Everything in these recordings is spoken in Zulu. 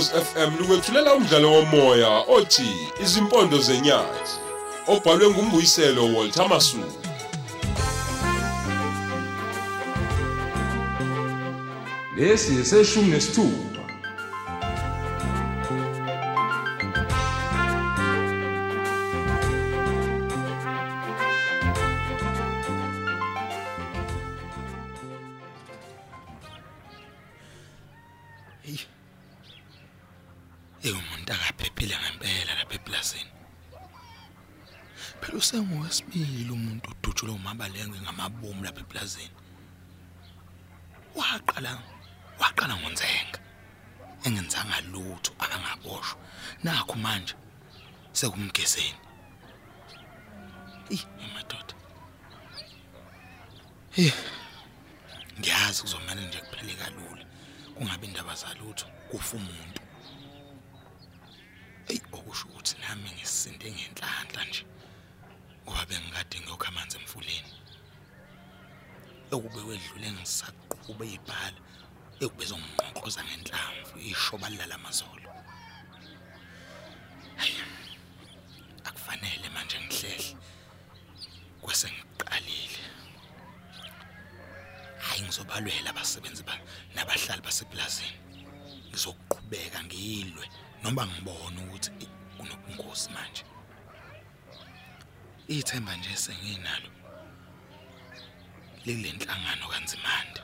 Ukhozi FM lukwethulela umdlalo womoya othi Izimpondo zenyathi obhalwe ngumbuyiselo Walter Masuku. Lesi eseshumi nesithupha. Phela usengowesibili umuntu udutshulwe umabalenge ngamabomu lapha eplazini. Waqala waqala ngonzenga. Engenzanga lutho akangaboshwa. Nakho manje sekumgeseni. Ih, madoda. Hey. Ngiyazi kuzomela nje kuphele kalula. Kungabe indaba zalutho kufa umuntu. Ey okusho ukuthi nami ngisinde ngenhlanhla nje. Ngoba bengikade ngiyokha amanzi emfuleni. Ekube wedlule ngisaqhube ibhala ekubezwa ngqonqoza ngenhlamvu ishoba lala amazolo. Hayi. Akufanele manje ngihlehle. Kwese ngiqalile. Hayi ngizobalwela abasebenzi ba nabahlali baseplazini. Ngizoqhubeka ngilwe noma ngibone ukuthi i- kunobungozi manje. Ithemba nje senginalo. Lile nhlangano kanzimande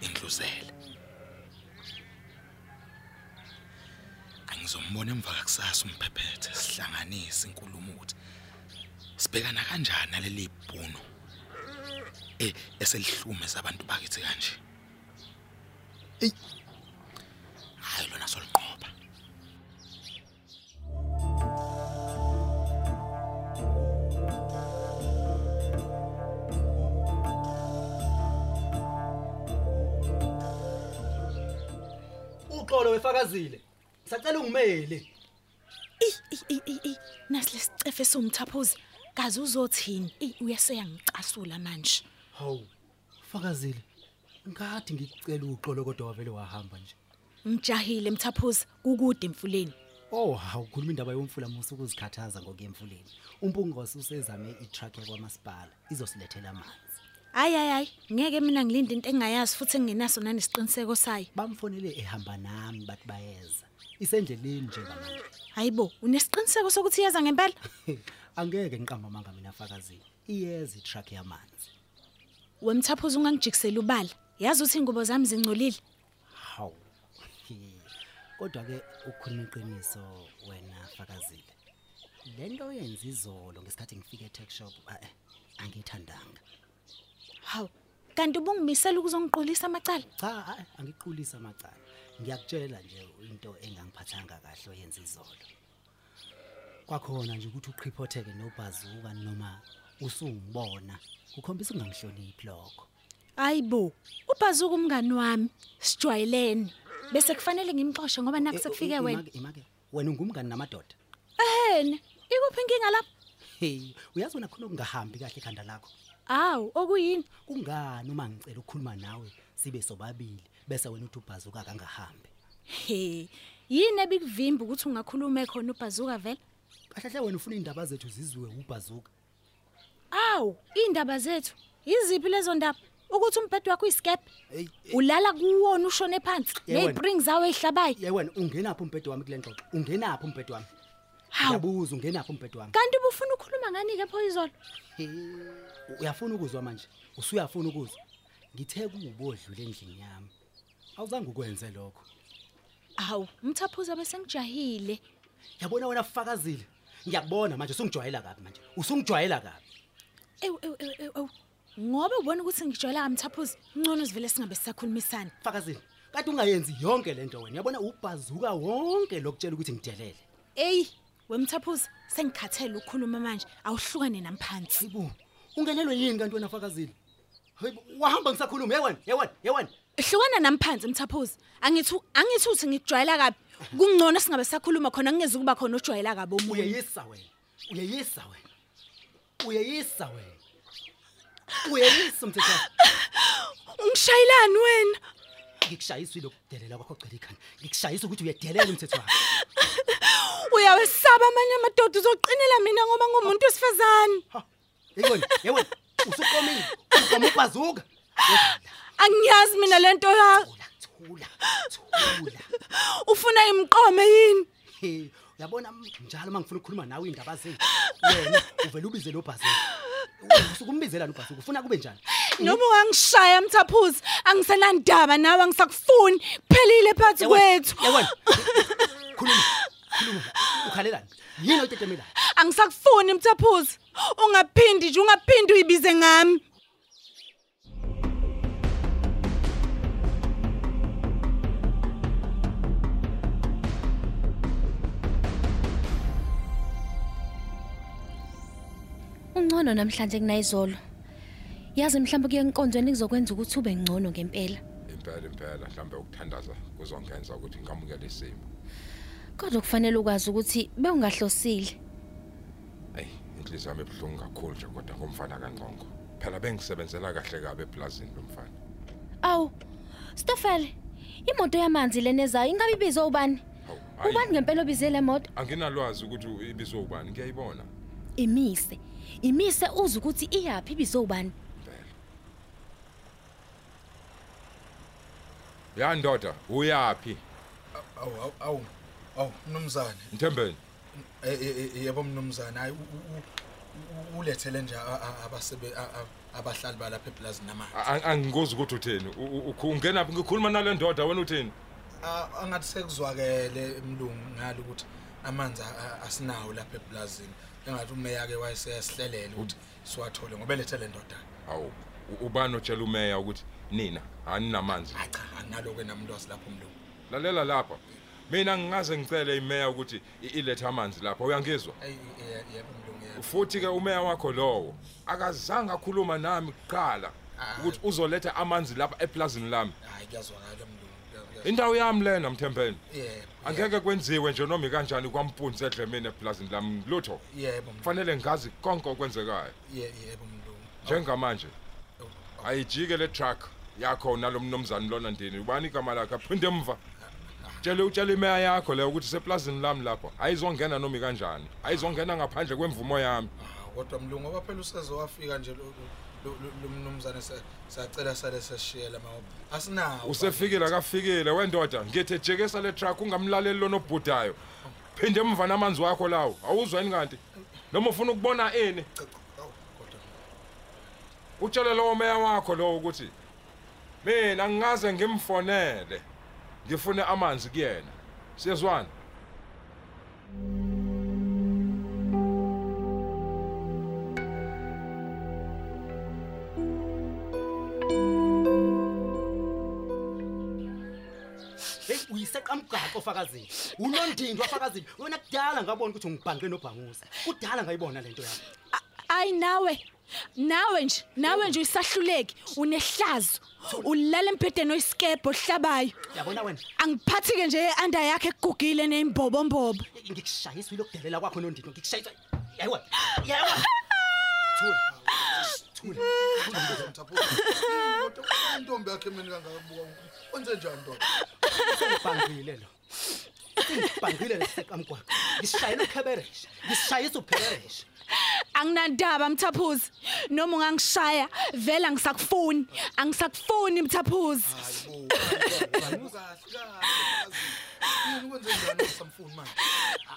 indluzele. Angizombona emva kusasa umphephethe sihlanganise inkulumo ukuthi sibhekana kanjani naleli bhuno eh eselihlume sabantu bakithi kanje. Ey. Hayi lona soliqoba. Uxolo wefakazile. Ngisacela ungimele. Ey nasi lesicefe somthaphuzi kaze uzothini? Ey uyaseya ngicasula manje. Hawu fakazile ngikade ngikucela uxolo kodwa wavele wahamba nje. Ngijahile mthaphuzi kukude emfuleni. Oh hawu khuluma indaba yomfula musu ukuzikhathaza ngokuya emfuleni. Umpungose usezame i-truck yakwamasipala izosilethela amanzi. Hayi hayi hayi ngeke mina ngilinde into engayazi futhi engenaso nanesiqiniseko sayo. Bamfonele ehamba nami bathi bayeza. Isendleleni njengamanje hayibo unesiqiniseko sokuthi iyeza ngempela? Angeke ngiqamba amanga mina fakazile iyeza i-truck yamanzi. Wemthaphuzi ungangijikisela ubala. Yazi ukuthi ingubo zami zingcolile. Hawu. Kodwa ke ukhuluma iqiniso wena fakazile. Lento oyenza izolo ngesikhathi ngifike e-tech shop eh, angithandanga hawu kanti ubungimisela ukuzongiqolisa amacala? Cha hayi, angiqulisa amacala. Ngiyakutshela nje into engangiphathanga kahle oyenza izolo. Kwakhona nje ukuthi uqhiphotheke nobhazuka noma usungibona kukhombisa ungangihloniphi lokho. Hayibo ubhazuka umngani wami sijwayelene. Bese kufanele ngimxoshe ngoba naku Eh, sekufike i- wena. imake- imake. Wena ungumngani namadoda? Ehene ikuphi inkinga lapho? Hey uyazi wena khona okungahambi kahle ekhanda lakho? Awu okuyini? Kungani uma ngicela ukukhuluma nawe sibe sobabili bese wena uthi ubhazuka kangahambi he yini ebikuvimba ukuthi ungakhuluma khona ubhazuka vele? Kahle hle wena ufuna indaba zethu ziziwe ubhazuka awu indaba zethu yiziphi lezo ndaba? Ukuthi umbhedo wakho uyiskepe hey ulala kuwona ushone phansi. Yewena. nezipring zawo ehlabayo ye wena ungenaphi umbhedo wami kule ngxoxo ungenaphi umbhedo wami? Hawu. Ngiyabuza ungenaphi umbhedo wami? Kanti ubufuna ukukhuluma ngani ke phoyizolo He, uyafuna ukuzwa manje? Usuyafuna ukuzwa? Ngithe kuwubodlule endlini yami. Awuzange ukwenze lokho. Awu umthaphuza bese ngijahile yabona wena fakazile? Ngiyakubona manje usungijwayela kabi manje. Usungijwayela kabi. Ew ew ew ew, ew ngoba ubona ukuthi ngijwayela kamthaphuzi ngcono sivele singabe sisakhulumisana. Fakazile kade ungayenzi yonke lento wena. Yabona ubhazuka wonke lokutshela ukuthi ngidelele. Eyi wemthaphuzi sengikhathele ukukhuluma manje. Awuhlukane namphansi. Hayibo ungenelwe yini kanti wena fakazile? Hayibo wahamba ngisakhuluma ye wena ye wena ye wena. Hlukana namphansi mthaphuzi angithi angithi uthi ngikujwayela kabi. Kungcono singabe sakhuluma khona ngeze kuba khona ojwayela kabi omunye. Uyeyisa wena uyeyisa wena uyeyisa wena. Uyeyisa mthetho ungishayelani wena? Ngikushayisa ilokudelela kwakho cela ikhanda. Ngikushayisa ukuthi uyedelela umthetho wakho. Uyawesaba amanye amadoda uzoqinela mina ngoba ngumuntu wesifazane. ha yeyona yewena usuqomile. Uqoma ubhazuka Angiyazi mina lento yakho. thula thula thula. Ufuna imqome yini? He, uyabona m- njalo mangifuna ukukhuluma nawe indaba zethu. Wena uvela ubize lo bhazuka usukumbizela lo bhazuka ufuna kube njani Noma ungangishaya mthaphuzi, angisenandaba nawe angisakufuni. Phelile phansi kwethu. yewena khuluma khuluma ukhalelani yini otetemelayo Angisakufuni mthaphuzi. Ungaphindi nje ungaphindi uyibize ngami. Ungcono namhlanje kunayizolo. Yazi mhlawumbe kuye enkonzweni kuzokwenza ukuthi ube ngcono ngempela. impela impela mhlambe ukuthandaza kuzongenza ukuthi ngamukele isimo Kodwa kufanele ukwazi ukuthi bewungahlosile. hey inhliziyo yami ebuhlungu kakhulu nje kodwa ngomfana kaNgqongo phela bengisebenzela kahle kabe eplazini lomfana Awu. Stofele. Imoto yamanzi lenezayo ingabe ibizwe ubani? Ubani ngempela obize le moto? anginalwazi ukuthi ibizwe ubani ngiyayibona Imise. Imise uze ukuthi iyapi ibizwe ubani? impela ya ndoda uyapi awu awu, awu awu mnumzane. Mthembeni. Eh, eh, eh, yebo mnumzane hayi u- u- u- ulethele nje a- a- abasebe a- a- abahlali balapha eplazini namanzi A- a- angikozi ukuthi utheni U- u- u- ungena ngikhuluma nale ndoda wena utheni A- angathi sekuzwakele mlungu ngalo ukuthi amanzi a- a- asinawo lapha eplazini engathi umeya ke wayesesihlelele ukuthi siwathole ngoba elethele ndoda. Hawu u- ubani otshela umeya ukuthi nina aninamanzi hayi cha anginalo-ke namlwazi lapho mlungu lalela lapha. Mina ngingaze ngicele imeya ukuthi i- ilethe amanzi lapha uyangizwa? Eyi, ye- yebo mlungu yebo. Futhi ke umeya wakho lowo akazange akhuluma nami kuqala Ah. ukuthi uzoletha amanzi lapha eplazini lami. Hayi kuyazwakala mlungu kuya- kuya- indawo yami lena mthembeni yebo angeke kwenziwe nje noma ikanjani kwampunzi edlemeni eplazini lami lutho. Yebo mlungu. kufanele ngazi konke okwenzekayo. Ye- yebo mlungu. Njengamanje Awu, awu. ayijike le truck yakho nalomnomzana lona ndini. Ubani igama lakhe? Aphinde emva. Tshele utshele imeya yakho leyo ukuthi seplazini lami lapho. Ayizongena noma ikanjani. Ayizongena ngaphandle kwemvumo yami. Ah, kodwa mlungu ngoba phela useze wafika nje lo- lo- lo- lo mnumzane se- sacela sale seshiyela mawo asinawo usefikile akafikile wendoda. Ngithi jekesa le truck ungamlaleli lona obhudayo. Phinde emva namanzi wakho lawo. Awuzweni kanti? Noma ufuna ukubona ini? Utshele lowo meya wakho lowo ukuthi mina ngingaze ngimfonele ngifune amanzi kuyena. Siyezwana? Hey uyiseqamgaqo fakazini unondindwa fakazini wena kudala ngabona ukuthi ungibhanqe nobhanguza. Kudala ngayibona lento yakho. Ayi nawe. Nawe nje, nawe nje uyisahluleki, unehlazo. Ulala embhedeni oyiskebo ohlabayo. yabona wena? Angiphathi ke nje under yakhe egugile neimbobo mbobo. ngikushayisa uyilokudelela kwakho nondindwa. Ngikushayisa. Yayiwa yayiwa thula. Thula. Mthaphuzi, kodwa intombi yakhe mina kangabuka wenze njani ndoda ngibhangile lo. Ngibhangile leseqamgwaqo ngisishayela ukheberesha ngisishayisa ukheberesha Anginandaba mthaphuzi. Noma ungangishaya, vela ngisakufuni. Angisakufuni mthaphuzi.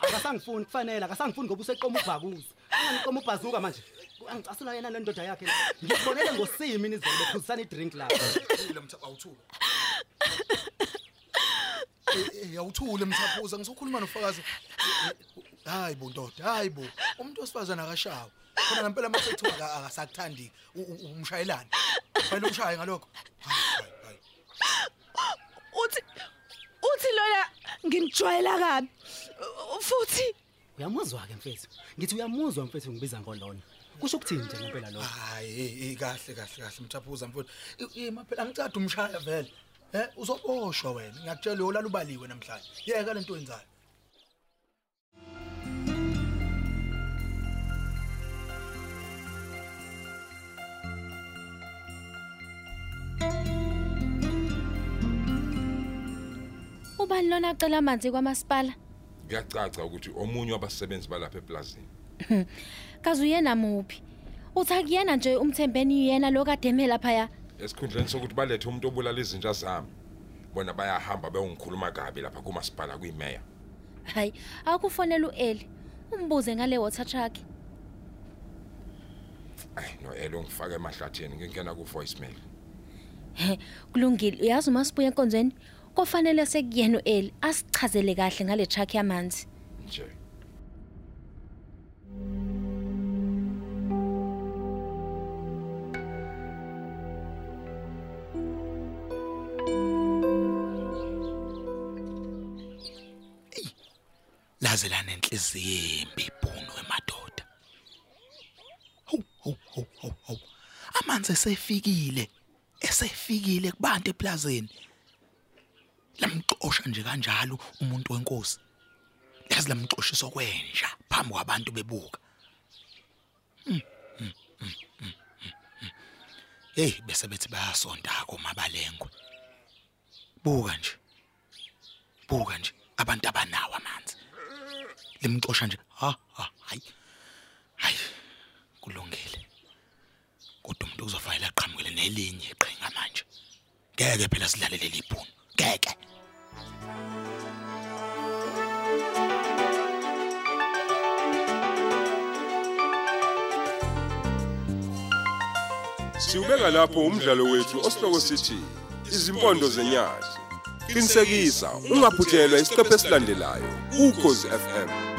akasangifuni kufanele. Akasangifuni ngoba useqoma ubhakuza anganiqoma ubhazuka manje. Angicasula yena le ndoda yakhe. Ngibonele ngosimi nizolo bephuzisana idrink lapho Thule mthaphuzi awuthule. Eh, eh, awuthule mthaphuza ngizokhuluma nofakazi. Hayi bo ndoda hayi bo. Umuntu wesifazana akashawa. Khona ngempela amathethu akasakuthandi u- u- umshayelane fanele ushaye ngalokho. Hayi hayi hayi. Uthi uthi lona ngimjwayela kabi. Futhi uyamuzwa ke mfethu. Ngithi uyamuzwa mfethu ngibiza ngolona. Kusho ukuthini nje ngempela lo hayi eh, eh, kahle kahle kahle mthaphuza mfowethu. Ima phela angicada umshaya vele eh uzoboshwa wena ngiyakutshela yolala ubaliwe namhlanje. Yeka lento yenzayo ubani lona acela amanzi kwamasipala? Kuyacaca ukuthi omunye wabasebenzi balapha eplazini kaze uyena muphi. Uthi akuyena nje umthembeni uyena lo kademe laphaya. Esikhundleni sokuthi balethe umuntu obulala izinja zami. Bona bayahamba beyongikhuluma kabi lapha kumasipala kuyimeya. Hayi akufonela ueli. Umbuze ngale water truck. Ayi no-elo ngifake emahlathini ngingena ku-voicemail. He kulungile. Uyazi uma sibuya enkonzweni? Kofanele sekuyena ueli asichazele kahle ngale truck yamanzi. Nje. Embi ibhunu emadoda. Hawu hawu hawu hawu amanzi esefikile esefikile kubantu eplazini lamxosha nje kanjalo umuntu wenkosi. Yazi lamxoshiso kwenja phambi kwabantu bebuka. Mm, mm, mm, mm, mm, mm. hey bese bethi bayasonta komabalengwe buka nje. Buka nje abantu abanawo amanzi limxosha nje. Ha ha hayi. Hayi kulungile. Kodwa umuntu uzofanele aqhamukele nelinye iqhinga manje. Ngeke phela sidlalele libhunu ngeke. Siubeka lapho umdlalo wethu osihloko sithi izimpondo zenyathi. Qinisekisa ungaphuthelwa isiqephu esilandelayo ukhozi FM